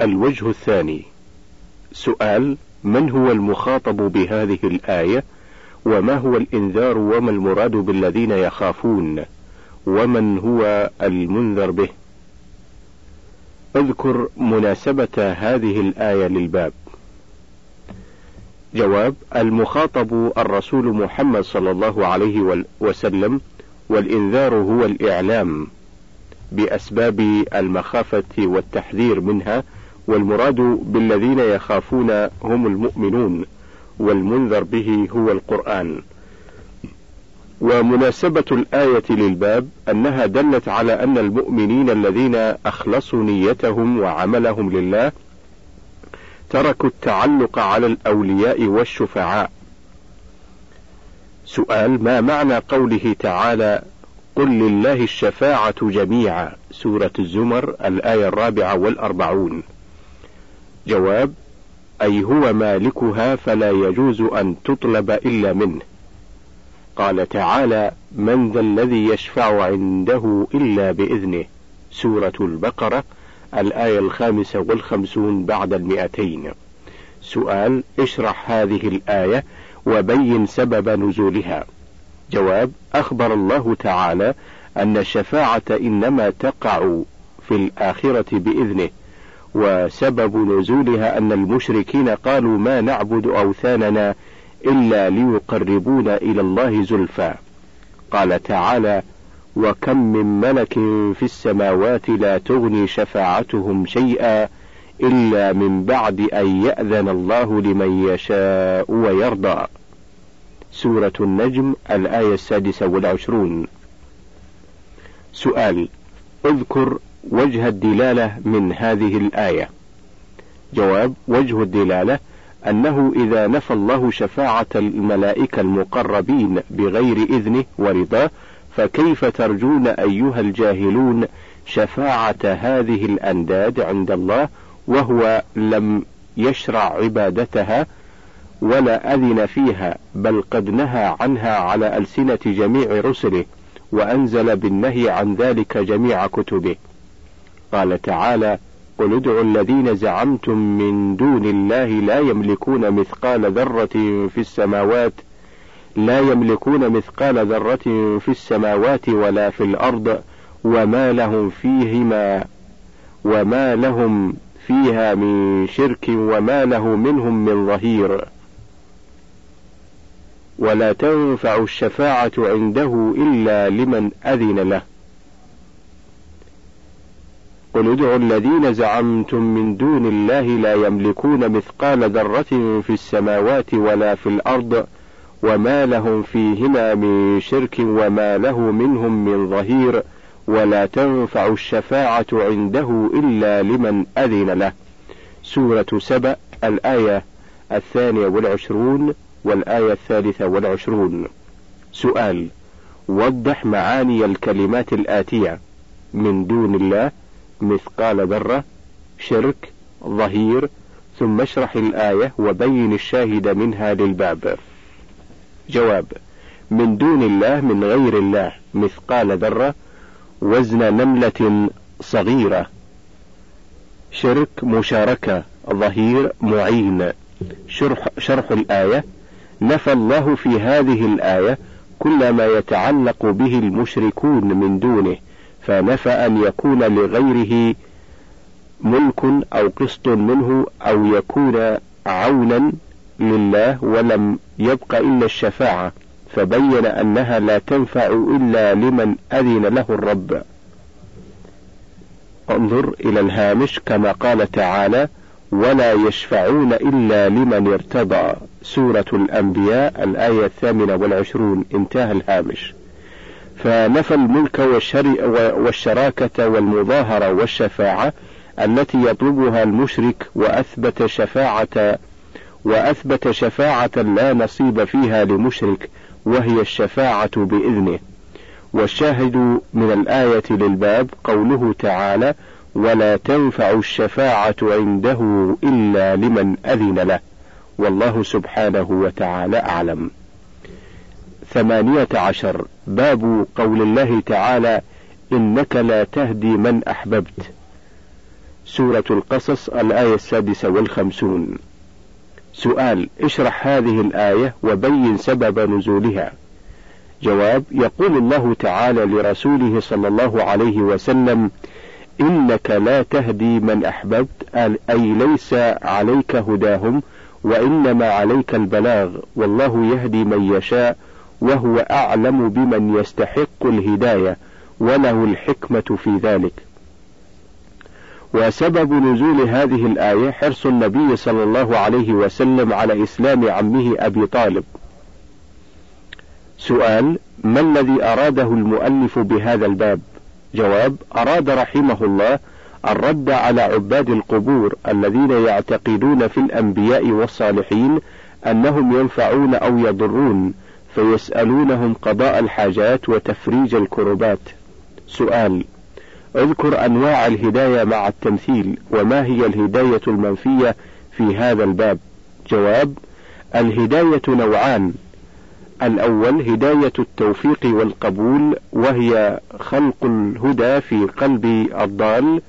الوجه الثاني. سؤال من هو المخاطب بهذه الآية؟ وما هو الإنذار؟ وما المراد بالذين يخافون؟ ومن هو المنذر به؟ اذكر مناسبة هذه الآية للباب. جواب المخاطب الرسول محمد صلى الله عليه وسلم والإنذار هو الإعلام بأسباب المخافة والتحذير منها والمراد بالذين يخافون هم المؤمنون والمنذر به هو القرآن ومناسبة الآية للباب أنها دلت على أن المؤمنين الذين أخلصوا نيتهم وعملهم لله تركوا التعلق على الأولياء والشفعاء. سؤال ما معنى قوله تعالى: قل لله الشفاعة جميعا سورة الزمر الآية الرابعة والأربعون. جواب: أي هو مالكها فلا يجوز أن تطلب إلا منه. قال تعالى: من ذا الذي يشفع عنده إلا بإذنه. سورة البقرة الآية الخامسة والخمسون بعد المئتين. سؤال اشرح هذه الآية وبين سبب نزولها. جواب أخبر الله تعالى أن الشفاعة إنما تقع في الآخرة بإذنه. وسبب نزولها أن المشركين قالوا ما نعبد أوثاننا إلا ليقربونا إلى الله زلفى قال تعالى وكم من ملك في السماوات لا تغني شفاعتهم شيئا إلا من بعد أن يأذن الله لمن يشاء ويرضى. سورة النجم الآية السادسة والعشرون. سؤال: اذكر وجه الدلالة من هذه الآية. جواب: وجه الدلالة أنه إذا نفى الله شفاعة الملائكة المقربين بغير إذنه ورضاه فكيف ترجون أيها الجاهلون شفاعة هذه الأنداد عند الله وهو لم يشرع عبادتها ولا أذن فيها بل قد نهى عنها على ألسنة جميع رسله وأنزل بالنهي عن ذلك جميع كتبه قال تعالى قل ادعوا الذين زعمتم من دون الله لا يملكون مثقال ذرة في السماوات لا يملكون مثقال ذرة في السماوات ولا في الأرض وما لهم فيهما وما لهم فيها من شرك وما له منهم من ظهير. ولا تنفع الشفاعة عنده إلا لمن أذن له. قل ادعوا الذين زعمتم من دون الله لا يملكون مثقال ذرة في السماوات ولا في الأرض وما لهم فيهما من شرك وما له منهم من ظهير ولا تنفع الشفاعة عنده إلا لمن أذن له. سورة سبأ الآية الثانية والعشرون والآية الثالثة والعشرون. سؤال: وضح معاني الكلمات الآتية: من دون الله، مثقال ذرة، شرك، ظهير، ثم اشرح الآية وبين الشاهد منها للباب. جواب: من دون الله من غير الله مثقال ذرة وزن نملة صغيرة. شرك مشاركة ظهير معين. شرح, شرح الآية نفى الله في هذه الآية كل ما يتعلق به المشركون من دونه. فنفى أن يكون لغيره ملك أو قسط منه أو يكون عونا لله ولم يبق إلا الشفاعة فبين أنها لا تنفع إلا لمن أذن له الرب. انظر إلى الهامش كما قال تعالى ولا يشفعون إلا لمن ارتضى. سورة الأنبياء الآية الثامنة والعشرون انتهى الهامش. فنفى الملك والشراكة والمظاهرة والشفاعة التي يطلبها المشرك وأثبت شفاعة وأثبت شفاعة لا نصيب فيها لمشرك وهي الشفاعة بإذنه. والشاهد من الآية للباب قوله تعالى ولا تنفع الشفاعة عنده إلا لمن أذن له. والله سبحانه وتعالى أعلم. ثمانية عشر. باب قول الله تعالى إنك لا تهدي من أحببت. سورة القصص الآية السادسة والخمسون. سؤال اشرح هذه الآية وبين سبب نزولها. جواب يقول الله تعالى لرسوله صلى الله عليه وسلم إنك لا تهدي من أحببت أي ليس عليك هداهم وإنما عليك البلاغ والله يهدي من يشاء وهو أعلم بمن يستحق الهداية وله الحكمة في ذلك. وسبب نزول هذه الآية حرص النبي صلى الله عليه وسلم على إسلام عمه أبي طالب. سؤال ما الذي أراده المؤلف بهذا الباب؟ جواب أراد رحمه الله الرد على عباد القبور الذين يعتقدون في الأنبياء والصالحين أنهم ينفعون أو يضرون فيسألونهم قضاء الحاجات وتفريج الكربات. سؤال اذكر أنواع الهداية مع التمثيل وما هي الهداية المنفية في هذا الباب؟ جواب الهداية نوعان. الأول هداية التوفيق والقبول وهي خلق الهدى في قلب الضال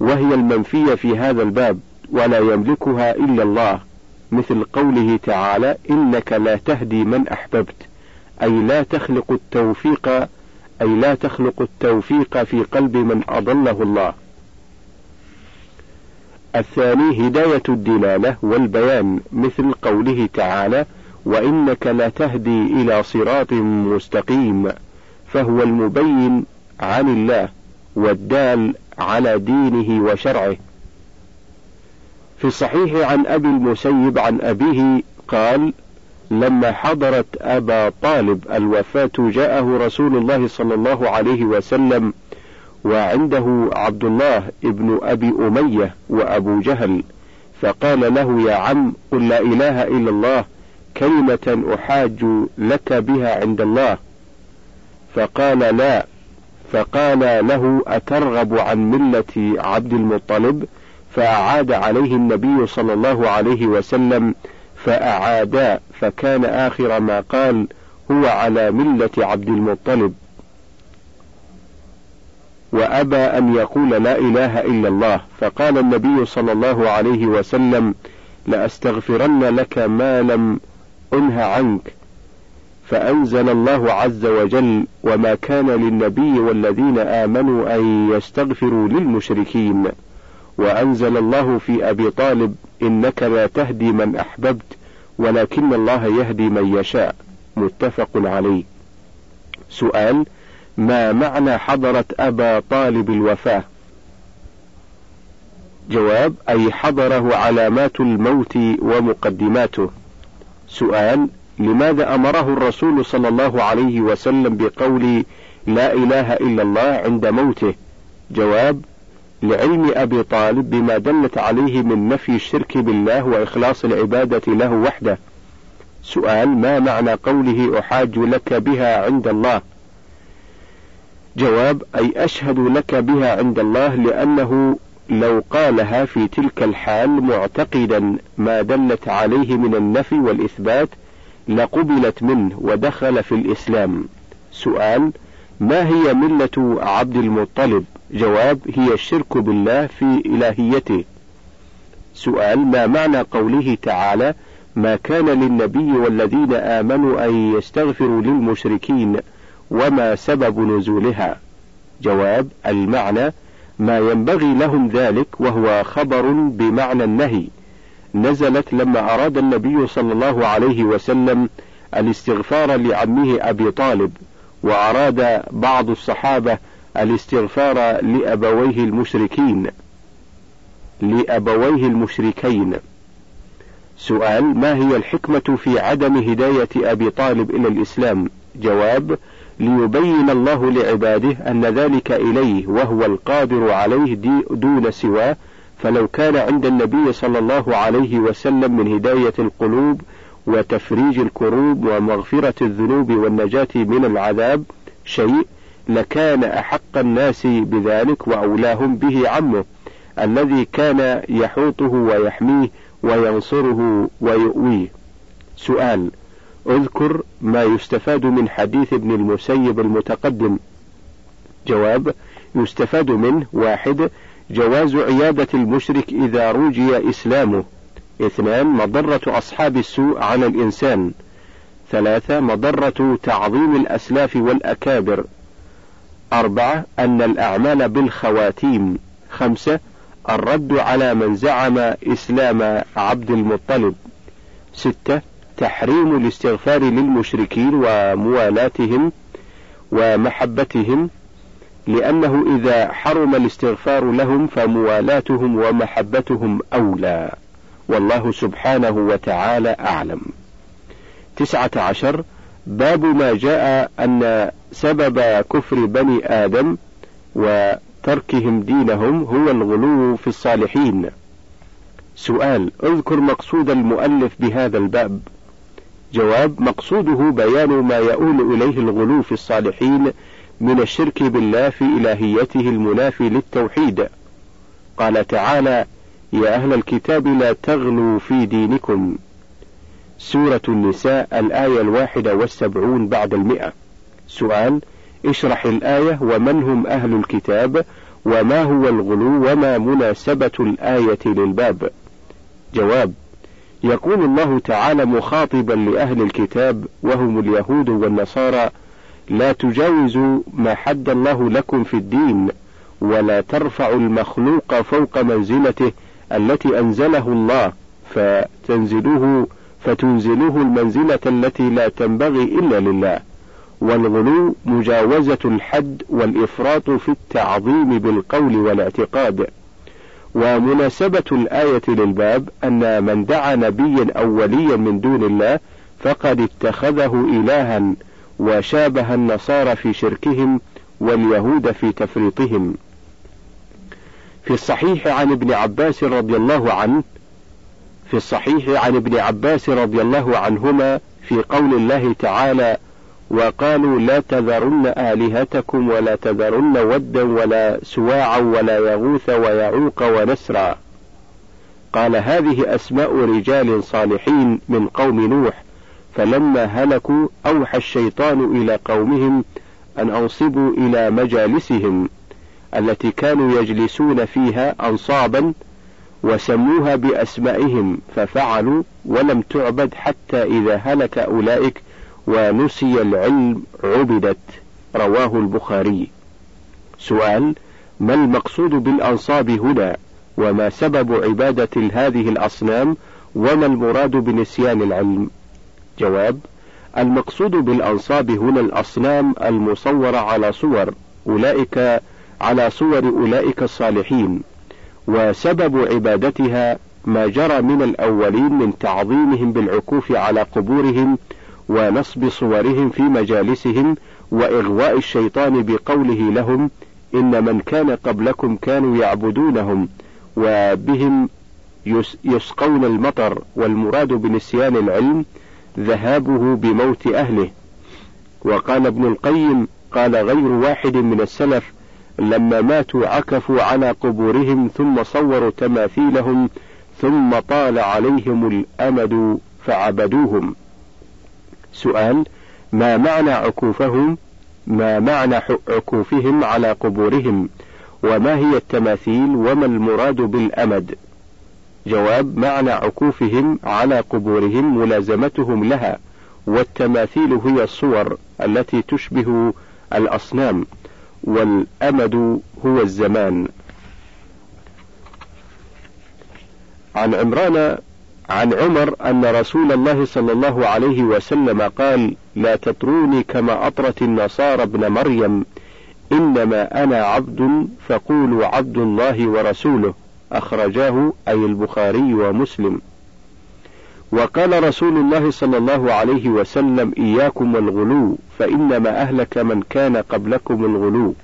وهي المنفية في هذا الباب ولا يملكها إلا الله. مثل قوله تعالى إنك لا تهدي من أحببت أي لا تخلق التوفيق أي لا تخلق التوفيق في قلب من أضله الله. الثاني هداية الدلالة والبيان مثل قوله تعالى وإنك لتهدي إلى صراط مستقيم فهو المبين عن الله والدال على دينه وشرعه. في الصحيح عن أبي المسيب عن أبيه قال لما حضرت أبا طالب الوفاة جاءه رسول الله صلى الله عليه وسلم وعنده عبد الله ابن أبي أمية وأبو جهل فقال له يا عم قل لا إله إلا الله كلمة أحاج لك بها عند الله. فقال لا. فقال له أترغب عن ملة عبد المطلب؟ فأعاد عليه النبي صلى الله عليه وسلم فأعادا فكان آخر ما قال هو على ملة عبد المطلب. وأبى أن يقول لا إله إلا الله فقال النبي صلى الله عليه وسلم لأستغفرن لك ما لم أنه عنك. فأنزل الله عز وجل وما كان للنبي والذين آمنوا أن يستغفروا للمشركين. وأنزل الله في أبي طالب إنك لا تهدي من أحببت ولكن الله يهدي من يشاء. متفق عليه. سؤال ما معنى حضرة أبا طالب الوفاة؟ جواب أي حضره علامات الموت ومقدماته. سؤال لماذا أمره الرسول صلى الله عليه وسلم بقول لا إله إلا الله عند موته؟ جواب لعلم أبي طالب بما دلت عليه من نفي الشرك بالله وإخلاص العبادة له وحده. سؤال ما معنى قوله أحاج لك بها عند الله؟ جواب أي أشهد لك بها عند الله لأنه لو قالها في تلك الحال معتقدا ما دلت عليه من النفي والإثبات لقبلت منه ودخل في الإسلام. سؤال ما هي ملة عبد المطلب؟ جواب هي الشرك بالله في إلهيته. سؤال ما معنى قوله تعالى ما كان للنبي والذين آمنوا أن يستغفروا للمشركين وما سبب نزولها؟ جواب المعنى ما ينبغي لهم ذلك وهو خبر بمعنى النهي. نزلت لما أراد النبي صلى الله عليه وسلم الاستغفار لعمه أبي طالب وأراد بعض الصحابة الاستغفار لأبويه المشركين. لأبويه المشركين. سؤال ما هي الحكمة في عدم هداية أبي طالب إلى الإسلام؟ جواب ليبين الله لعباده أن ذلك إليه وهو القادر عليه دون سواه. فلو كان عند النبي صلى الله عليه وسلم من هداية القلوب وتفريج الكروب ومغفرة الذنوب والنجاة من العذاب شيء لكان أحق الناس بذلك وأولاهم به عمه الذي كان يحوطه ويحميه وينصره ويؤويه. سؤال: اذكر ما يستفاد من حديث ابن المسيب المتقدم. جواب: يستفاد منه واحد جواز عيادة المشرك إذا رجي إسلامه اثنان مضرة أصحاب السوء على الإنسان ثلاثة مضرة تعظيم الأسلاف والأكابر أربعة أن الأعمال بالخواتيم. خمسة الرد على من زعم إسلام عبد المطلب. ستة تحريم الاستغفار للمشركين وموالاتهم ومحبتهم لأنه إذا حرم الاستغفار لهم فموالاتهم ومحبتهم أولى. والله سبحانه وتعالى أعلم. تسعة عشر باب ما جاء أن سبب كفر بني آدم وتركهم دينهم هو الغلو في الصالحين. سؤال اذكر مقصود المؤلف بهذا الباب. جواب مقصوده بيان ما يؤول إليه الغلو في الصالحين من الشرك بالله في إلهيته المنافي للتوحيد. قال تعالى يا أهل الكتاب لا تغلوا في دينكم. سورة النساء الآية الواحدة والسبعون بعد المئة. سؤال اشرح الآية ومن هم أهل الكتاب وما هو الغلو وما مناسبة الآية للباب؟ جواب يقول الله تعالى مخاطبا لأهل الكتاب وهم اليهود والنصارى لا تجاوزوا ما حد الله لكم في الدين ولا ترفعوا المخلوق فوق منزلته التي أنزله الله فتنزلوه فتنزلوه المنزلة التي لا تنبغي إلا لله والغلو مجاوزة الحد والإفراط في التعظيم بالقول والاعتقاد ومناسبة الآية للباب أن من دعا نبيا أو وليا من دون الله فقد اتخذه إلها وشابه النصارى في شركهم واليهود في تفريطهم. في الصحيح عن ابن عباس رضي الله عنه في الصحيح عن ابن عباس رضي الله عنهما في قول الله تعالى: وقالوا لا تذرن آلهتكم ولا تذرن ودا ولا سواعا ولا يغوث ويعوق ونسرا. قال هذه أسماء رجال صالحين من قوم نوح فلما هلكوا أوحى الشيطان إلى قومهم أن أنصبوا إلى مجالسهم التي كانوا يجلسون فيها أنصابا وسموها بأسمائهم ففعلوا ولم تعبد حتى إذا هلك أولئك ونسي العلم عبدت. رواه البخاري. سؤال ما المقصود بالأنصاب هنا؟ وما سبب عبادة هذه الأصنام؟ وما المراد بنسيان العلم؟ جواب المقصود بالأنصاب هنا الأصنام المصورة على صور أولئك على صور أولئك الصالحين. وسبب عبادتها ما جرى من الأولين من تعظيمهم بالعكوف على قبورهم ونصب صورهم في مجالسهم وإغواء الشيطان بقوله لهم إن من كان قبلكم كانوا يعبدونهم وبهم يسقون المطر والمراد بنسيان العلم ذهابه بموت أهله. وقال ابن القيم قال غير واحد من السلف لما ماتوا عكفوا على قبورهم ثم صوروا تماثيلهم ثم طال عليهم الأمد فعبدوهم. سؤال ما معنى عكوفهم؟ ما معنى عكوفهم على قبورهم؟ وما هي التماثيل؟ وما المراد بالأمد؟ جواب معنى عكوفهم على قبورهم ملازمتهم لها والتماثيل هي الصور التي تشبه الأصنام. والأمد هو الزمان. عن عمران عن عمر أن رسول الله صلى الله عليه وسلم قال لا تطروني كما أطرت النصارى ابن مريم إنما أنا عبد فقولوا عبد الله ورسوله أخرجاه أي البخاري ومسلم. وقال رسول الله صلى الله عليه وسلم إياكم والغلو فإنما أهلك من كان قبلكم الغلو.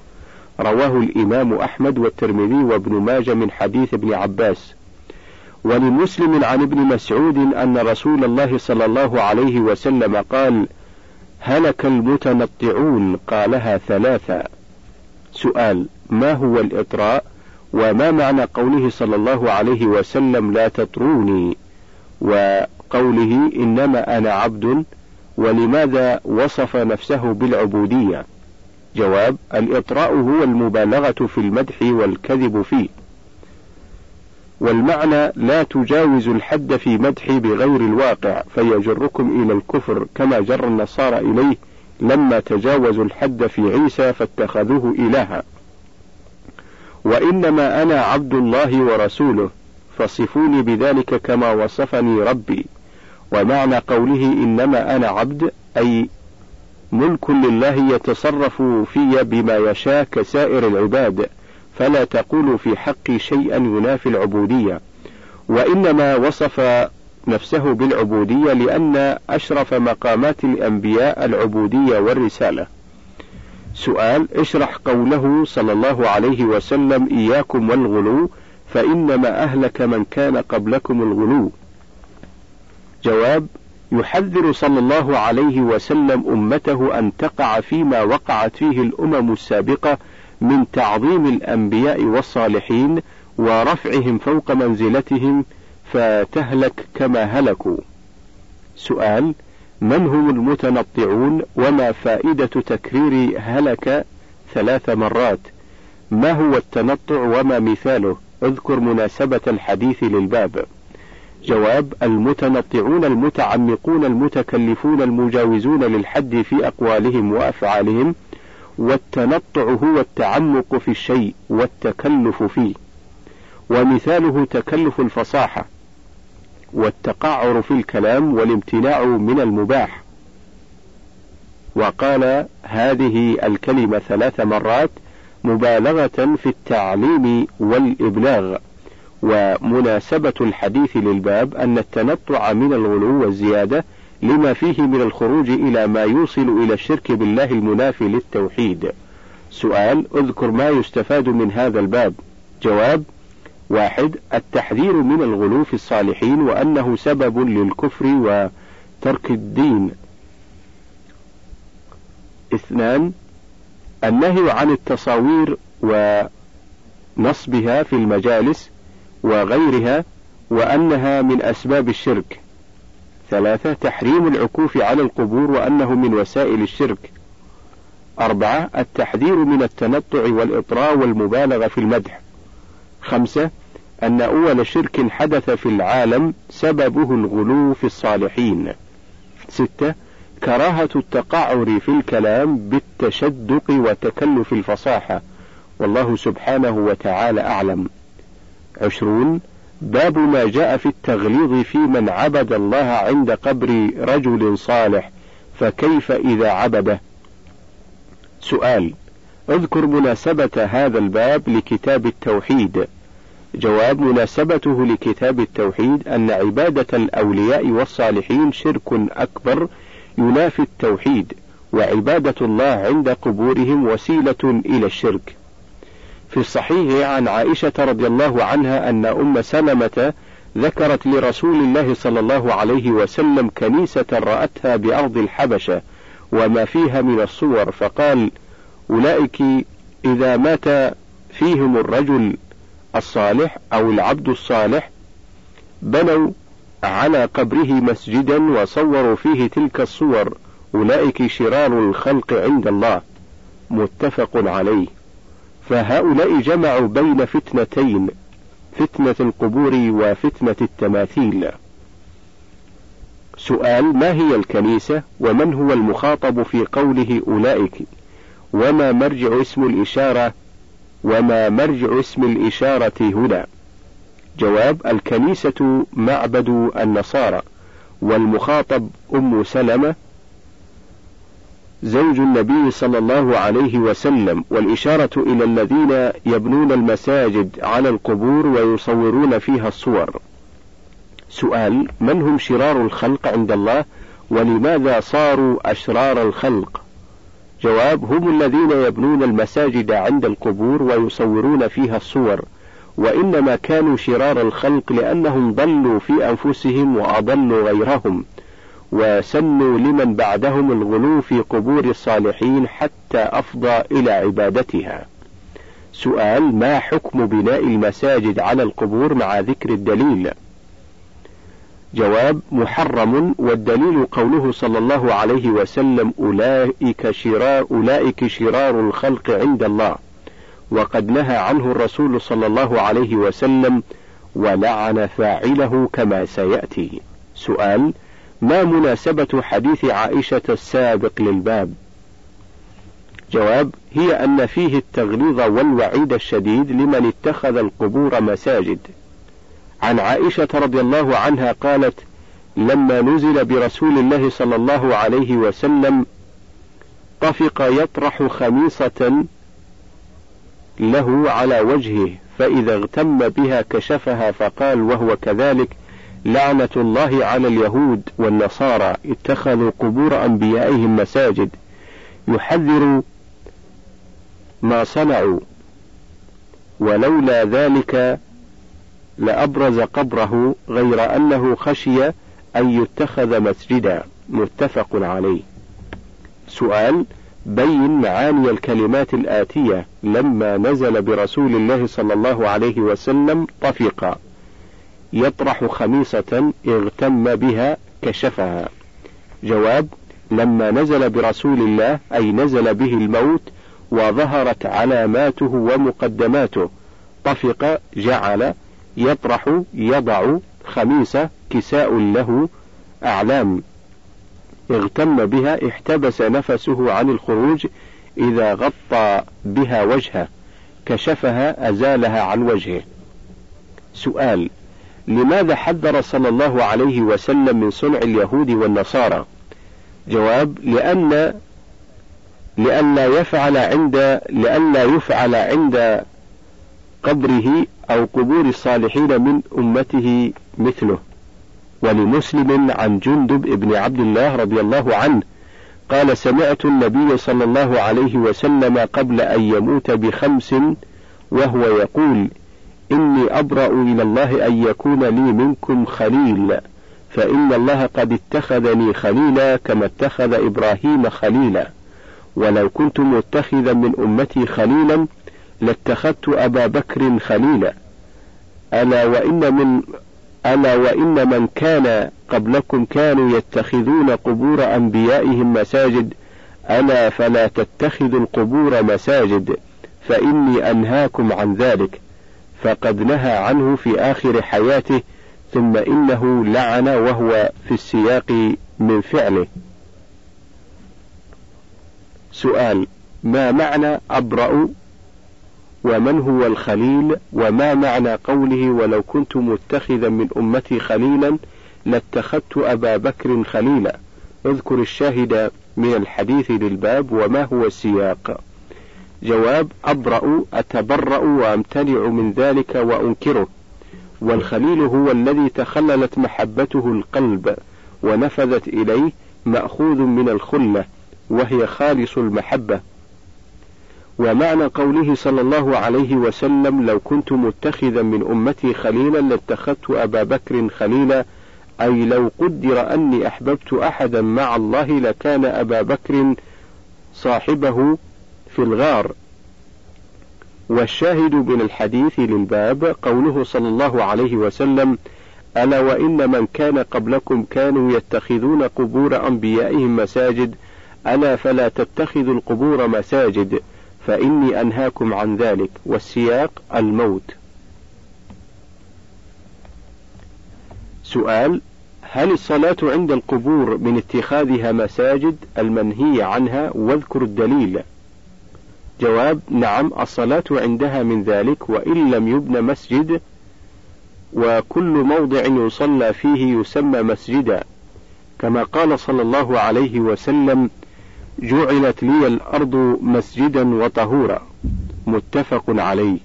رواه الإمام أحمد والترمذي وابن ماجه من حديث ابن عباس. ولمسلم عن ابن مسعود أن رسول الله صلى الله عليه وسلم قال هلك المتنطعون قالها ثلاثا سؤال ما هو الإطراء؟ وما معنى قوله صلى الله عليه وسلم لا تطروني وقوله إنما أنا عبد ولماذا وصف نفسه بالعبودية؟ جواب الإطراء هو المبالغة في المدح والكذب فيه. والمعنى لا تجاوز الحد في مدحي بغير الواقع فيجركم إلى الكفر كما جر النصارى إليه لما تجاوزوا الحد في عيسى فاتخذوه إلها. وإنما أنا عبد الله ورسوله فصفوني بذلك كما وصفني ربي. ومعنى قوله إنما أنا عبد أي ملك لله يتصرف في بما يشاء كسائر العباد فلا تقولوا في حقي شيئا ينافي العبودية. وإنما وصف نفسه بالعبودية لأن أشرف مقامات الأنبياء العبودية والرسالة. سؤال اشرح قوله صلى الله عليه وسلم إياكم والغلو فإنما أهلك من كان قبلكم الغلو. جواب يحذر صلى الله عليه وسلم أمته أن تقع فيما وقعت فيه الأمم السابقة من تعظيم الأنبياء والصالحين ورفعهم فوق منزلتهم فتهلك كما هلكوا. سؤال: من هم المتنطعون وما فائدة تكرير هلك ثلاث مرات؟ ما هو التنطع وما مثاله؟ اذكر مناسبة الحديث للباب. جواب: المتنطعون المتعمقون المتكلفون المجاوزون للحد في أقوالهم وأفعالهم والتنطع هو التعمق في الشيء والتكلف فيه. ومثاله تكلف الفصاحة والتقعر في الكلام والامتناع من المباح. وقال هذه الكلمة ثلاث مرات مبالغة في التعليم والإبلاغ. ومناسبة الحديث للباب أن التنطع من الغلو والزيادة لما فيه من الخروج إلى ما يوصل إلى الشرك بالله المنافي للتوحيد. سؤال: اذكر ما يستفاد من هذا الباب. جواب: واحد: التحذير من الغلو في الصالحين وأنه سبب للكفر وترك الدين. اثنان: النهي عن التصاوير ونصبها في المجالس وغيرها وأنها من أسباب الشرك. ثلاثة تحريم العكوف على القبور وأنه من وسائل الشرك. أربعة التحذير من التنطع والإطراء والمبالغة في المدح. خمسة أن أول شرك حدث في العالم سببه الغلو في الصالحين. ستة كراهة التقعر في الكلام بالتشدق وتكلف الفصاحة. والله سبحانه وتعالى أعلم. عشرون باب ما جاء في التغليظ في من عبد الله عند قبر رجل صالح فكيف إذا عبده؟ سؤال اذكر مناسبة هذا الباب لكتاب التوحيد. جواب مناسبته لكتاب التوحيد أن عبادة الأولياء والصالحين شرك أكبر ينافي التوحيد وعبادة الله عند قبورهم وسيلة إلى الشرك. في الصحيح عن عائشة رضي الله عنها أن أم سلمة ذكرت لرسول الله صلى الله عليه وسلم كنيسة رأتها بأرض الحبشة وما فيها من الصور فقال أولئك إذا مات فيهم الرجل الصالح أو العبد الصالح بنوا على قبره مسجدا وصوروا فيه تلك الصور أولئك شرار الخلق عند الله. متفق عليه. فهؤلاء جمعوا بين فتنتين فتنة القبور وفتنة التماثيل. سؤال ما هي الكنيسة ومن هو المخاطب في قوله أولئك وما مرجع اسم الإشارة وما مرجع اسم الإشارة هنا جواب الكنيسة معبد النصارى والمخاطب أم سلمة زوج النبي صلى الله عليه وسلم والإشارة إلى الذين يبنون المساجد على القبور ويصورون فيها الصور. سؤال: من هم شرار الخلق عند الله؟ ولماذا صاروا أشرار الخلق؟ جواب: هم الذين يبنون المساجد عند القبور ويصورون فيها الصور، وإنما كانوا شرار الخلق لأنهم ضلوا في أنفسهم وأضلوا غيرهم. وسنوا لمن بعدهم الغلو في قبور الصالحين حتى أفضى إلى عبادتها. سؤال ما حكم بناء المساجد على القبور مع ذكر الدليل؟ جواب محرم والدليل قوله صلى الله عليه وسلم أولئك شرار أولئك شرار الخلق عند الله وقد نهى عنه الرسول صلى الله عليه وسلم ولعن فاعله كما سيأتي سؤال ما مناسبة حديث عائشة السابق للباب؟ جواب هي أن فيه التغليظ والوعيد الشديد لمن اتخذ القبور مساجد. عن عائشة رضي الله عنها قالت لما نزل برسول الله صلى الله عليه وسلم طفق يطرح خميصة له على وجهه فإذا اغتم بها كشفها فقال وهو كذلك لعنة الله على اليهود والنصارى اتخذوا قبور أنبيائهم مساجد يحذر ما صنعوا. ولولا ذلك لأبرز قبره غير أنه خشي أن يتخذ مسجدا. متفق عليه. سؤال بين معاني الكلمات الآتية لما نزل برسول الله صلى الله عليه وسلم طفقا يطرح خميصة اغتم بها كشفها. جواب لما نزل برسول الله أي نزل به الموت وظهرت علاماته ومقدماته طفق جعل يطرح يضع خميسة كساء له أعلام. اغتم بها احتبس نفسه عن الخروج إذا غطى بها وجهه كشفها أزالها عن وجهه. سؤال لماذا حذر صلى الله عليه وسلم من صنع اليهود والنصارى؟ جواب لأن لئلا يفعل عند لئلا يفعل عند قبره أو قبور الصالحين من أمته مثله. ولمسلم عن جندب بن عبد الله رضي الله عنه قال سمعت النبي صلى الله عليه وسلم قبل أن يموت بخمس وهو يقول إني أبرأ إلى الله أن يكون لي منكم خليل فإن الله قد اتخذني خليلا كما اتخذ إبراهيم خليلا. ولو كنت متخذا من أمتي خليلا لاتخذت أبا بكر خليلا. ألا وإن من ألا وإن من كان قبلكم كانوا يتخذون قبور أنبيائهم مساجد ألا فلا تتخذوا القبور مساجد فإني أنهاكم عن ذلك. فقد نهى عنه في آخر حياته ثم إنه لعن وهو في السياق من فعله. سؤال ما معنى أبرأ؟ ومن هو الخليل؟ وما معنى قوله ولو كنت متخذا من أمتي خليلا لاتخذت أبا بكر خليلا؟ اذكر الشاهد من الحديث للباب وما هو السياق؟ جواب أبرأ أتبرأ وأمتنع من ذلك وأنكره. والخليل هو الذي تخللت محبته القلب ونفذت إليه مأخوذ من الخلة وهي خالص المحبة. ومعنى قوله صلى الله عليه وسلم لو كنت متخذا من أمتي خليلا لاتخذت أبا بكر خليلا أي لو قدر أني أحببت أحدا مع الله لكان أبا بكر صاحبه في الغار. والشاهد من الحديث للباب قوله صلى الله عليه وسلم ألا وإن من كان قبلكم كانوا يتخذون قبور أنبيائهم مساجد ألا فلا تتخذوا القبور مساجد فإني أنهاكم عن ذلك. والسياق الموت. سؤال هل الصلاة عند القبور من اتخاذها مساجد؟ المنهي عنها واذكر الدليل. جواب نعم الصلاة عندها من ذلك وإن لم يبن مسجد وكل موضع يصلى فيه يسمى مسجدا. كما قال صلى الله عليه وسلم جعلت لي الأرض مسجدا وطهورا. متفق عليه.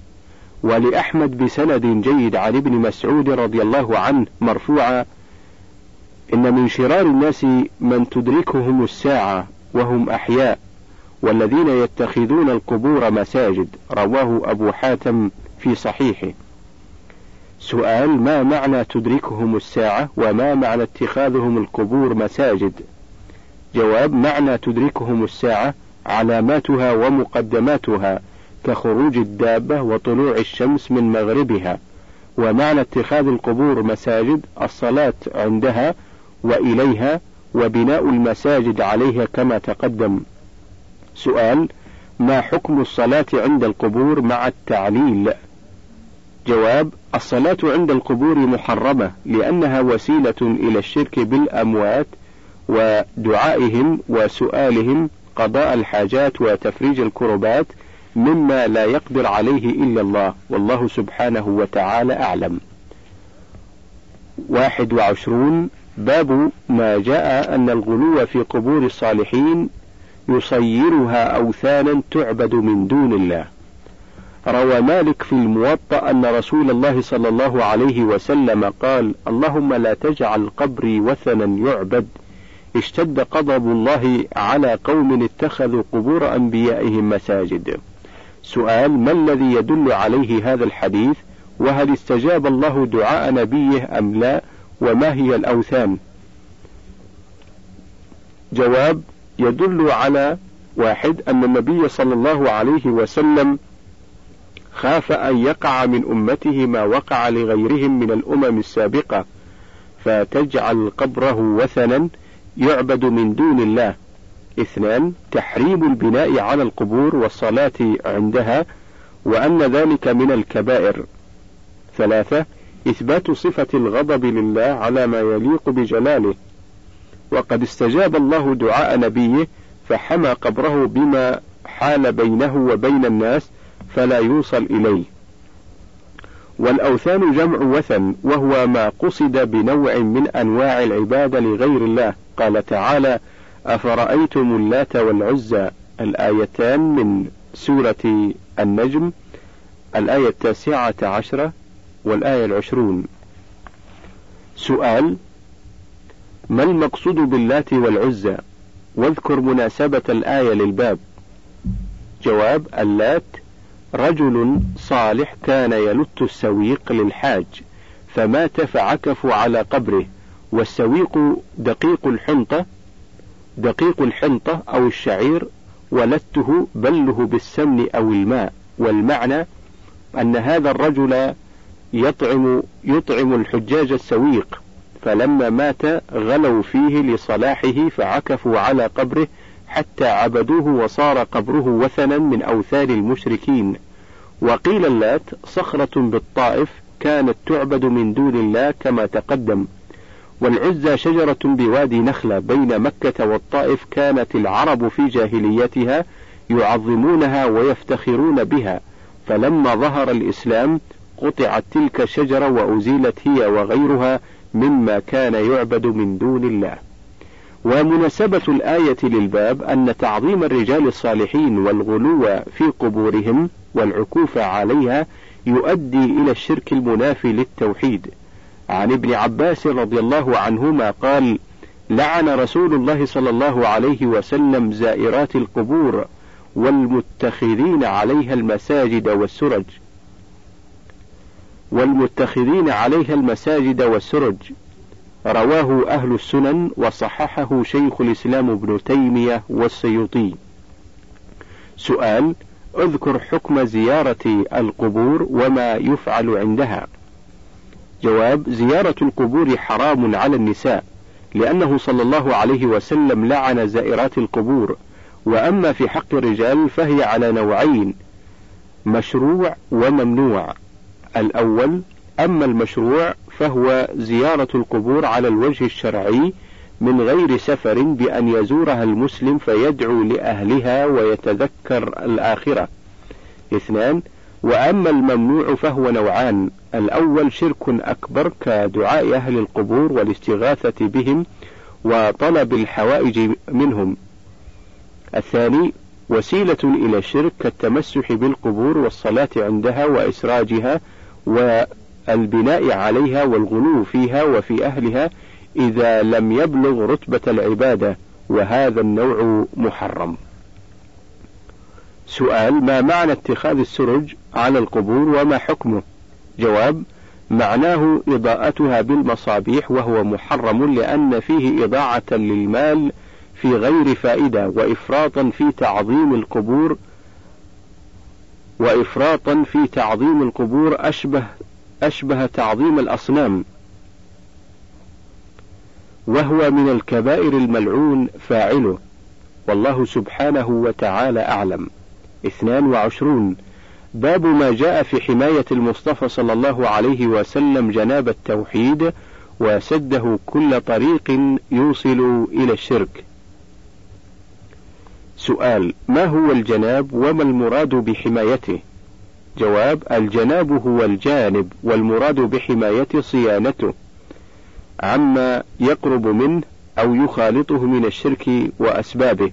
ولأحمد بسند جيد عن ابن مسعود رضي الله عنه مرفوعا إن من شرار الناس من تدركهم الساعة وهم أحياء. والذين يتخذون القبور مساجد رواه أبو حاتم في صحيحه. سؤال ما معنى تدركهم الساعة وما معنى اتخاذهم القبور مساجد؟ جواب معنى تدركهم الساعة علاماتها ومقدماتها كخروج الدابة وطلوع الشمس من مغربها. ومعنى اتخاذ القبور مساجد الصلاة عندها وإليها وبناء المساجد عليها كما تقدم. سؤال ما حكم الصلاة عند القبور مع التعليل؟ جواب الصلاة عند القبور محرمة لأنها وسيلة إلى الشرك بالأموات ودعائهم وسؤالهم قضاء الحاجات وتفريج الكربات مما لا يقدر عليه إلا الله والله سبحانه وتعالى أعلم. واحد وعشرون باب ما جاء أن الغلو في قبور الصالحين يصيرها أوثانا تعبد من دون الله. روى مالك في الموطأ أن رسول الله صلى الله عليه وسلم قال اللهم لا تجعل قبري وثنا يعبد. اشتد غضب الله على قوم اتخذوا قبور أنبيائهم مساجد. سؤال ما الذي يدل عليه هذا الحديث؟ وهل استجاب الله دعاء نبيه أم لا؟ وما هي الأوثان؟ جواب يدل على واحد أن النبي صلى الله عليه وسلم خاف أن يقع من أمته ما وقع لغيرهم من الأمم السابقة فتجعل قبره وثنا يعبد من دون الله. اثنان تحريم البناء على القبور والصلاة عندها وأن ذلك من الكبائر. ثلاثة إثبات صفة الغضب لله على ما يليق بجلاله. وقد استجاب الله دعاء نبيه فحمى قبره بما حال بينه وبين الناس فلا يوصل إليه. والأوثان جمع وثن وهو ما قصد بنوع من أنواع العبادة لغير الله. قال تعالى أفرأيتم اللات والعزى؟ الآيتان من سورة النجم الآية التاسعة عشرة والآية العشرون. سؤال ما المقصود باللات والعزى؟ واذكر مناسبة الآية للباب. جواب اللات رجل صالح كان يلت السويق للحاج فمات فعكفوا على قبره. والسويق دقيق الحنطة دقيق الحنطة أو الشعير ولته بله بالسمن أو الماء. والمعنى أن هذا الرجل يطعم يطعم الحجاج السويق. فلما مات غلوا فيه لصلاحه فعكفوا على قبره حتى عبدوه وصار قبره وثنا من أوثان المشركين. وقيل اللات صخرة بالطائف كانت تعبد من دون الله كما تقدم. والعزى شجرة بوادي نخلة بين مكة والطائف كانت العرب في جاهليتها يعظمونها ويفتخرون بها. فلما ظهر الإسلام قطعت تلك الشجرة وأزيلت هي وغيرها مما كان يعبد من دون الله. ومناسبة الآية للباب أن تعظيم الرجال الصالحين والغلو في قبورهم والعكوف عليها يؤدي إلى الشرك المنافي للتوحيد. عن ابن عباس رضي الله عنهما قال لعن رسول الله صلى الله عليه وسلم زائرات القبور والمتخذين عليها المساجد والسرج. والمتخذين عليها المساجد والسرج. رواه أهل السنن وصححه شيخ الإسلام ابن تيمية والسيوطي. سؤال اذكر حكم زيارة القبور وما يفعل عندها. جواب زيارة القبور حرام على النساء لأنه صلى الله عليه وسلم لعن زائرات القبور. وأما في حق الرجال فهي على نوعين مشروع وممنوع. الأول أما المشروع فهو زيارة القبور على الوجه الشرعي من غير سفر بأن يزورها المسلم فيدعو لأهلها ويتذكر الآخرة. اثنان وأما الممنوع فهو نوعان، الأول شرك أكبر كدعاء أهل القبور والاستغاثة بهم وطلب الحوائج منهم. الثاني وسيلة إلى الشرك كالتمسح بالقبور والصلاة عندها وإسراجها والبناء عليها والغلو فيها وفي أهلها إذا لم يبلغ رتبة العبادة وهذا النوع محرم. سؤال ما معنى اتخاذ السرج على القبور وما حكمه؟ جواب معناه إضاءتها بالمصابيح وهو محرم لأن فيه إضاعة للمال في غير فائدة وإفراطا في تعظيم القبور وإفراطا في تعظيم القبور أشبه أشبه تعظيم الأصنام. وهو من الكبائر الملعون فاعله. والله سبحانه وتعالى أعلم. اثنان وعشرون. باب ما جاء في حماية المصطفى صلى الله عليه وسلم جناب التوحيد وسده كل طريق يوصل إلى الشرك. سؤال: ما هو الجناب وما المراد بحمايته؟ جواب: الجناب هو الجانب والمراد بحمايته صيانته عما يقرب منه أو يخالطه من الشرك وأسبابه.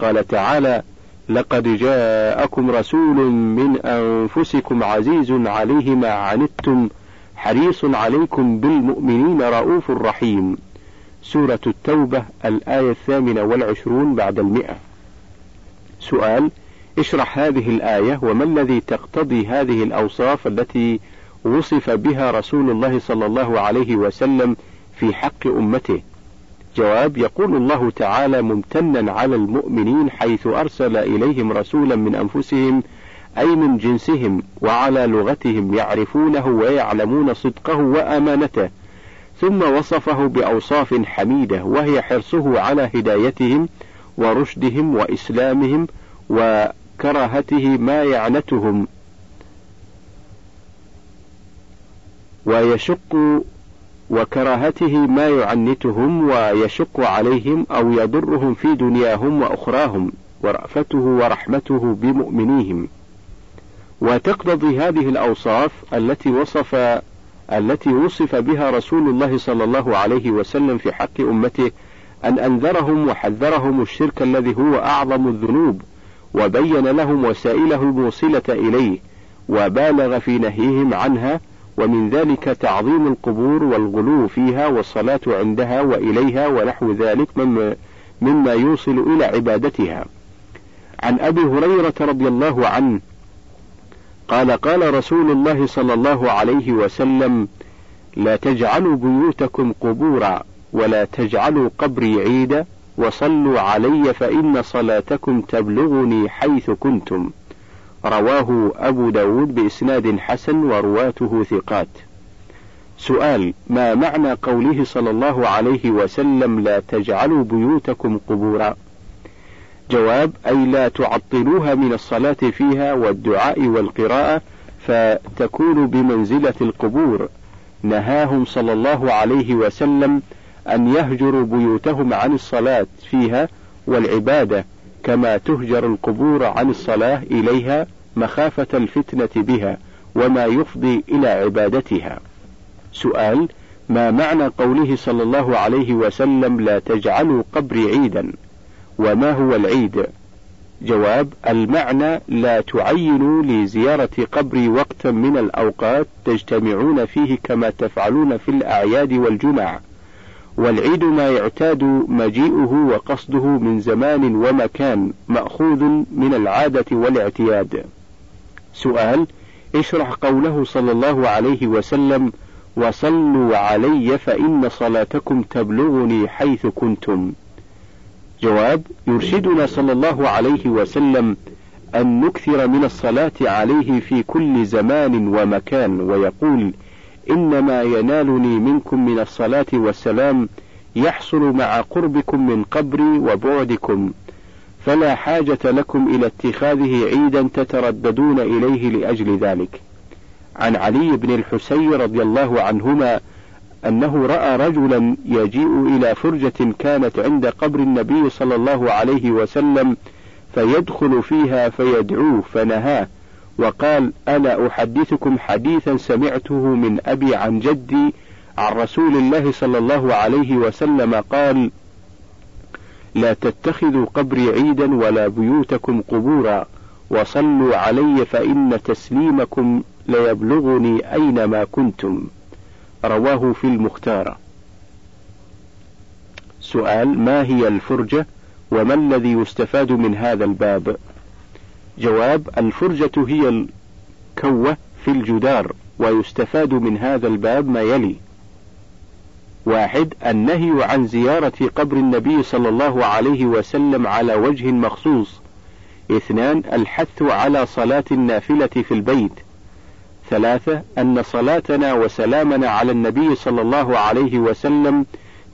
قال تعالى: لقد جاءكم رسول من أنفسكم عزيز عليه ما عنتم حريص عليكم بالمؤمنين رؤوف رحيم سورة التوبة الآية الثامنة والعشرون بعد المئة سؤال اشرح هذه الآية وما الذي تقتضي هذه الأوصاف التي وصف بها رسول الله صلى الله عليه وسلم في حق أمته؟ جواب يقول الله تعالى ممتنا على المؤمنين حيث أرسل إليهم رسولا من أنفسهم أي من جنسهم وعلى لغتهم يعرفونه ويعلمون صدقه وأمانته. ثم وصفه بأوصاف حميدة وهي حرصه على هدايتهم ورشدهم وإسلامهم وكراهته ما يعنتهم. ويشق وكراهته ما يعنتهم ويشق عليهم أو يضرهم في دنياهم وأخراهم ورأفته ورحمته بمؤمنيهم. وتقتضي هذه الأوصاف التي وصف التي وصف بها رسول الله صلى الله عليه وسلم في حق أمته أن أنذرهم وحذرهم الشرك الذي هو أعظم الذنوب وبين لهم وسائله الموصلة إليه وبالغ في نهيهم عنها ومن ذلك تعظيم القبور والغلو فيها والصلاة عندها وإليها ونحو ذلك مما يوصل إلى عبادتها. عن أبي هريرة رضي الله عنه قال قال رسول الله صلى الله عليه وسلم: لا تجعلوا بيوتكم قبورا ولا تجعلوا قبري عيدا وصلوا علي فإن صلاتكم تبلغني حيث كنتم. رواه أبو داود بإسناد حسن ورواته ثقات. سؤال ما معنى قوله صلى الله عليه وسلم لا تجعلوا بيوتكم قبورا؟ جواب أي لا تعطلوها من الصلاة فيها والدعاء والقراءة فتكون بمنزلة القبور. نهاهم صلى الله عليه وسلم أن يهجروا بيوتهم عن الصلاة فيها والعبادة كما تهجر القبور عن الصلاة إليها مخافة الفتنة بها وما يفضي إلى عبادتها. سؤال: ما معنى قوله صلى الله عليه وسلم لا تجعلوا قبري عيدا؟ وما هو العيد؟ جواب: المعنى لا تعينوا لزيارة قبري وقتا من الأوقات تجتمعون فيه كما تفعلون في الأعياد والجمع. والعيد ما يعتاد مجيئه وقصده من زمان ومكان مأخوذ من العادة والاعتياد. سؤال اشرح قوله صلى الله عليه وسلم وصلوا علي فإن صلاتكم تبلغني حيث كنتم. جواب يرشدنا صلى الله عليه وسلم أن نكثر من الصلاة عليه في كل زمان ومكان ويقول: إنما ينالني منكم من الصلاة والسلام يحصل مع قربكم من قبري وبعدكم فلا حاجة لكم إلى اتخاذه عيدا تترددون إليه لأجل ذلك. عن علي بن الحسين رضي الله عنهما أنه رأى رجلا يجيء إلى فرجة كانت عند قبر النبي صلى الله عليه وسلم فيدخل فيها فيدعوه فنهاه وقال ألا أحدثكم حديثا سمعته من أبي عن جدي عن رسول الله صلى الله عليه وسلم قال لا تتخذوا قبري عيدا ولا بيوتكم قبورا وصلوا علي فإن تسليمكم ليبلغني أينما كنتم. رواه في المختارة سؤال ما هي الفرجة وما الذي يستفاد من هذا الباب؟ جواب الفرجة هي الكوة في الجدار ويستفاد من هذا الباب ما يلي. واحد النهي عن زيارة قبر النبي صلى الله عليه وسلم على وجه مخصوص. اثنان الحث على صلاة النافلة في البيت. ثلاثة أن صلاتنا وسلامنا على النبي صلى الله عليه وسلم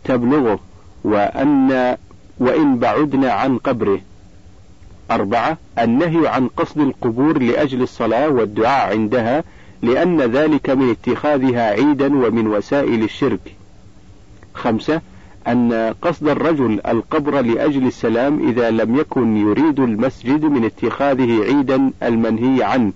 تبلغه وأن وإن بعدنا عن قبره. أربعة النهي عن قصد القبور لأجل الصلاة والدعاء عندها لأن ذلك من اتخاذها عيدا ومن وسائل الشرك. خمسة أن قصد الرجل القبر لأجل السلام إذا لم يكن يريد المسجد من اتخاذه عيدا المنهي عنه.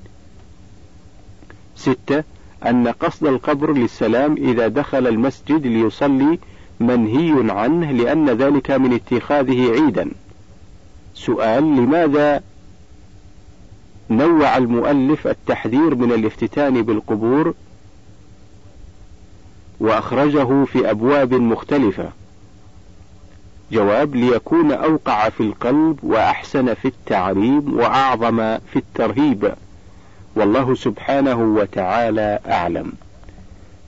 ستة أن قصد القبر للسلام إذا دخل المسجد ليصلي منهي عنه لأن ذلك من اتخاذه عيدا. سؤال لماذا نوع المؤلف التحذير من الافتتان بالقبور وأخرجه في أبواب مختلفة؟ جواب ليكون أوقع في القلب وأحسن في التعريب وأعظم في الترهيب. والله سبحانه وتعالى أعلم.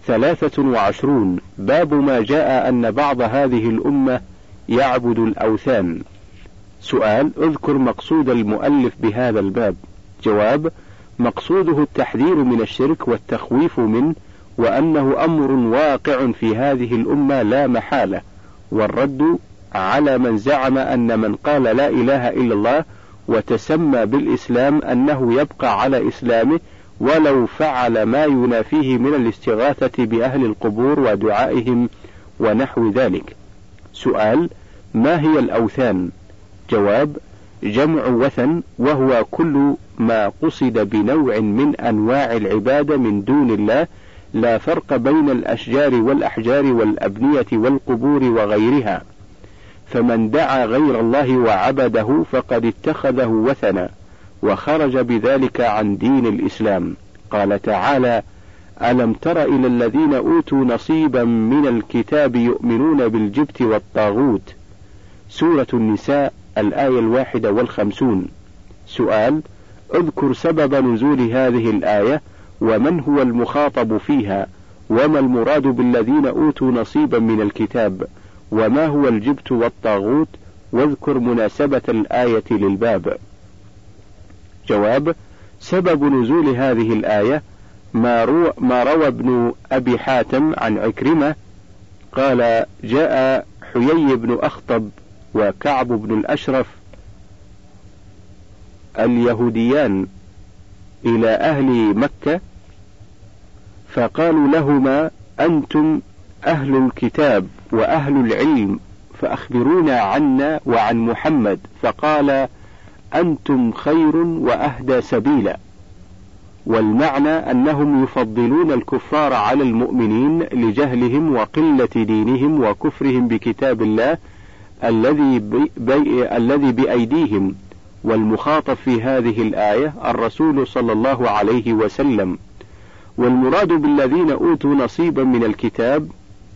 ثلاثة وعشرون. باب ما جاء أن بعض هذه الأمة يعبد الأوثان. سؤال اذكر مقصود المؤلف بهذا الباب جواب مقصوده التحذير من الشرك والتخويف منه وأنه أمر واقع في هذه الأمة لا محالة والرد على من زعم أن من قال لا إله إلا الله وتسمى بالإسلام أنه يبقى على إسلامه ولو فعل ما ينافيه من الاستغاثة بأهل القبور ودعائهم ونحو ذلك. سؤال: ما هي الأوثان؟ جواب: جمع وثن وهو كل ما قصد بنوع من أنواع العبادة من دون الله لا فرق بين الأشجار والأحجار والأبنية والقبور وغيرها. فمن دعا غير الله وعبده فقد اتخذه وثنا وخرج بذلك عن دين الإسلام قال تعالى ألم تر إلى الذين أوتوا نصيبا من الكتاب يؤمنون بالجبت والطاغوت سورة النساء الآية الواحدة والخمسون. سؤال اذكر سبب نزول هذه الآية ومن هو المخاطب فيها؟ وما المراد بالذين أوتوا نصيبا من الكتاب؟ وما هو الجبت والطاغوت؟ واذكر مناسبة الآية للباب. جواب سبب نزول هذه الآية ما, رو ما روى ابن أبي حاتم عن عكرمة قال جاء حيي بن أخطب وكعب بن الأشرف اليهوديان إلى أهل مكة فقالوا لهما أنتم أهل الكتاب وأهل العلم فأخبرونا عنا وعن محمد. فقال أنتم خير وأهدى سبيلا. والمعنى أنهم يفضلون الكفار على المؤمنين لجهلهم وقلة دينهم وكفرهم بكتاب الله الذي بي بي الذي بأيديهم والمخاطب في هذه الآية الرسول صلى الله عليه وسلم. والمراد بالذين أوتوا نصيبا من الكتاب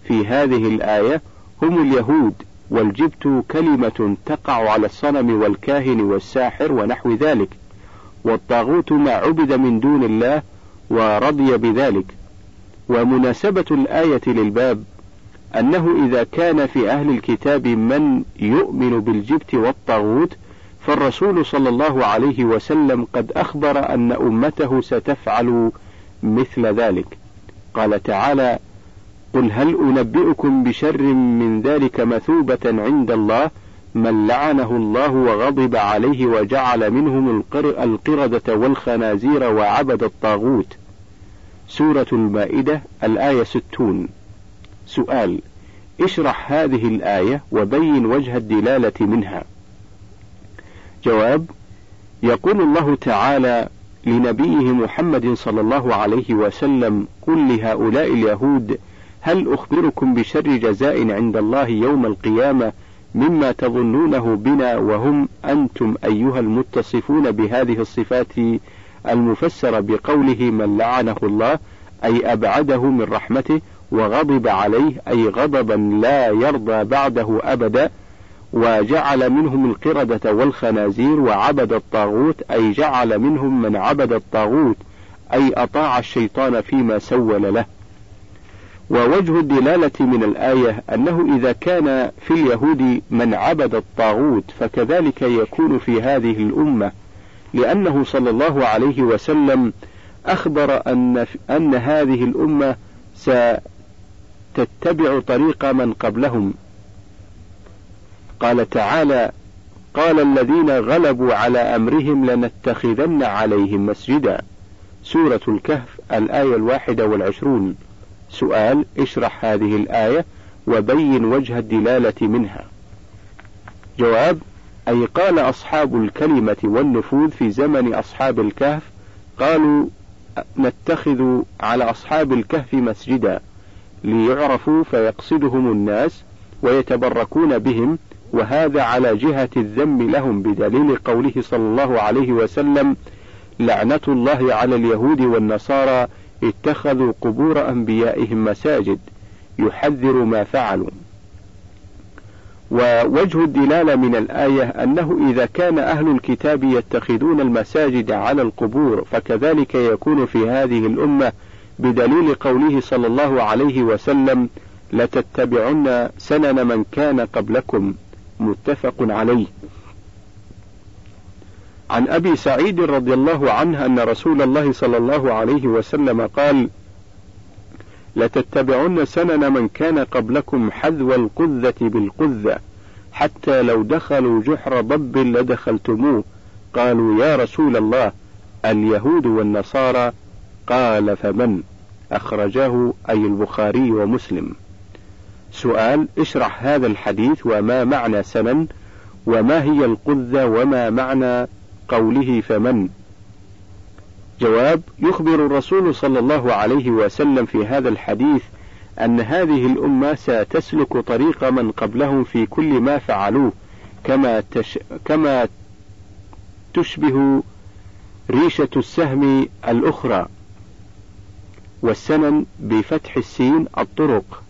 في هذه الآية هم اليهود والجبت كلمة تقع على الصنم والكاهن والساحر ونحو ذلك والطاغوت ما عبد من دون الله ورضي بذلك. ومناسبة الآية للباب أنه إذا كان في أهل الكتاب من يؤمن بالجبت والطاغوت فالرسول صلى الله عليه وسلم قد أخبر أن أمته ستفعل مثل ذلك. قال تعالى قل هل أنبئكم بشر من ذلك مثوبة عند الله من لعنه الله وغضب عليه وجعل منهم القردة والخنازير وعبد الطاغوت. سورة المائدة الآية ستون. سؤال اشرح هذه الآية وبين وجه الدلالة منها. جواب يقول الله تعالى لنبيه محمد صلى الله عليه وسلم قل لهؤلاء اليهود هل أخبركم بشر جزاء عند الله يوم القيامة مما تظنونه بنا وهم أنتم أيها المتصفون بهذه الصفات المفسرة بقوله من لعنه الله أي أبعده من رحمته وغضب عليه أي غضبا لا يرضى بعده أبدا وجعل منهم القردة والخنازير وعبد الطاغوت أي جعل منهم من عبد الطاغوت أي أطاع الشيطان فيما سول له. ووجه الدلالة من الآية أنه إذا كان في اليهود من عبد الطاغوت فكذلك يكون في هذه الأمة لأنه صلى الله عليه وسلم أخبر أن أن هذه الأمة ستتبع طريق من قبلهم. قال تعالى قال الذين غلبوا على أمرهم لنتخذن عليهم مسجدا. سورة الكهف الآية الواحدة والعشرون. سؤال اشرح هذه الآية وبين وجه الدلالة منها. جواب أي قال أصحاب الكلمة والنفوذ في زمن أصحاب الكهف قالوا نتخذ على أصحاب الكهف مسجدا. ليعرفوا فيقصدهم الناس ويتبركون بهم وهذا على جهة الذم لهم بدليل قوله صلى الله عليه وسلم لعنة الله على اليهود والنصارى اتخذوا قبور أنبيائهم مساجد يحذر ما فعلوا. ووجه الدلالة من الآية أنه إذا كان أهل الكتاب يتخذون المساجد على القبور فكذلك يكون في هذه الأمة بدليل قوله صلى الله عليه وسلم لتتبعن سنن من كان قبلكم متفق عليه. عن أبي سعيد رضي الله عنه أن رسول الله صلى الله عليه وسلم قال لتتبعن سنن من كان قبلكم حذو القذة بالقذة حتى لو دخلوا جحر ضب لدخلتموه. قالوا يا رسول الله اليهود والنصارى قال فمن أخرجاه أي البخاري ومسلم. سؤال اشرح هذا الحديث وما معنى سنن وما هي القذة وما معنى قوله فمن؟ جواب يخبر الرسول صلى الله عليه وسلم في هذا الحديث أن هذه الأمة ستسلك طريق من قبلهم في كل ما فعلوه كما تش كما تشبه ريشة السهم الأخرى. والسنن بفتح السين الطرق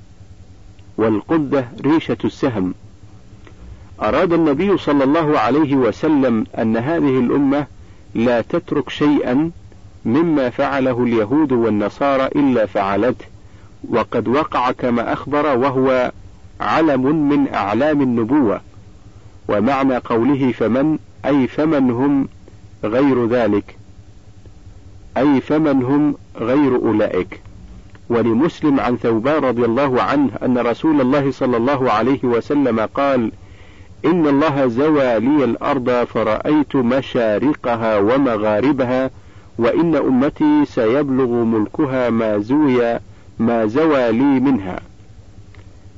والقدة ريشة السهم. أراد النبي صلى الله عليه وسلم أن هذه الأمة لا تترك شيئا مما فعله اليهود والنصارى إلا فعلته وقد وقع كما أخبر وهو علم من أعلام النبوة ومعنى قوله فمن أي فمن هم غير ذلك أي فمن هم غير أولئك. ولمسلم عن ثوبان رضي الله عنه أن رسول الله صلى الله عليه وسلم قال إن الله زوى لي الأرض فرأيت مشارقها ومغاربها وإن أمتي سيبلغ ملكها ما زوي ما زوى لي منها.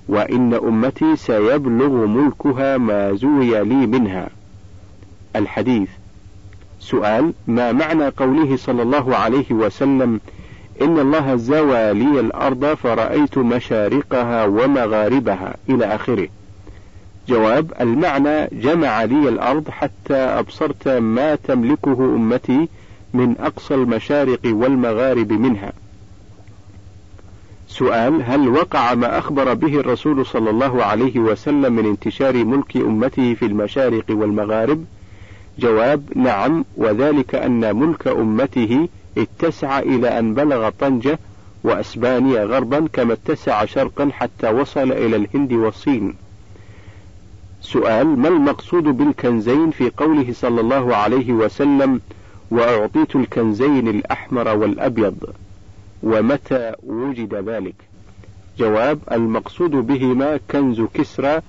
وإن أمتي سيبلغ ملكها ما زوي لي منها. الحديث سؤال ما معنى قوله صلى الله عليه وسلم إن الله زوى لي الأرض فرأيت مشارقها ومغاربها إلى آخره؟ جواب المعنى جمع لي الأرض حتى أبصرت ما تملكه أمتي من أقصى المشارق والمغارب منها. سؤال هل وقع ما أخبر به الرسول صلى الله عليه وسلم من انتشار ملك أمته في المشارق والمغارب؟ جواب نعم وذلك أن ملك أمته اتسع إلى أن بلغ طنجة وأسبانيا غربا كما اتسع شرقا حتى وصل إلى الهند والصين. سؤال ما المقصود بالكنزين في قوله صلى الله عليه وسلم وأعطيت الكنزين الأحمر والأبيض؟ ومتى وجد ذلك؟ جواب المقصود بهما كنز كسرى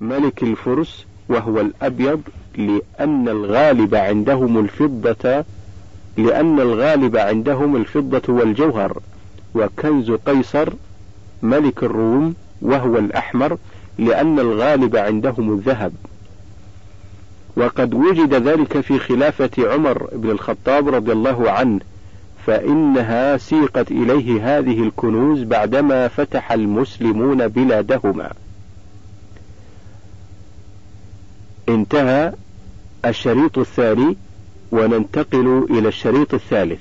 ملك الفرس وهو الأبيض لأن الغالب عندهم الفضة لأن الغالب عندهم الفضة والجوهر وكنز قيصر ملك الروم وهو الأحمر لأن الغالب عندهم الذهب وقد وجد ذلك في خلافة عمر بن الخطاب رضي الله عنه فإنها سيقت إليه هذه الكنوز بعدما فتح المسلمون بلادهما. انتهى الشريط الثاني وننتقل إلى الشريط الثالث.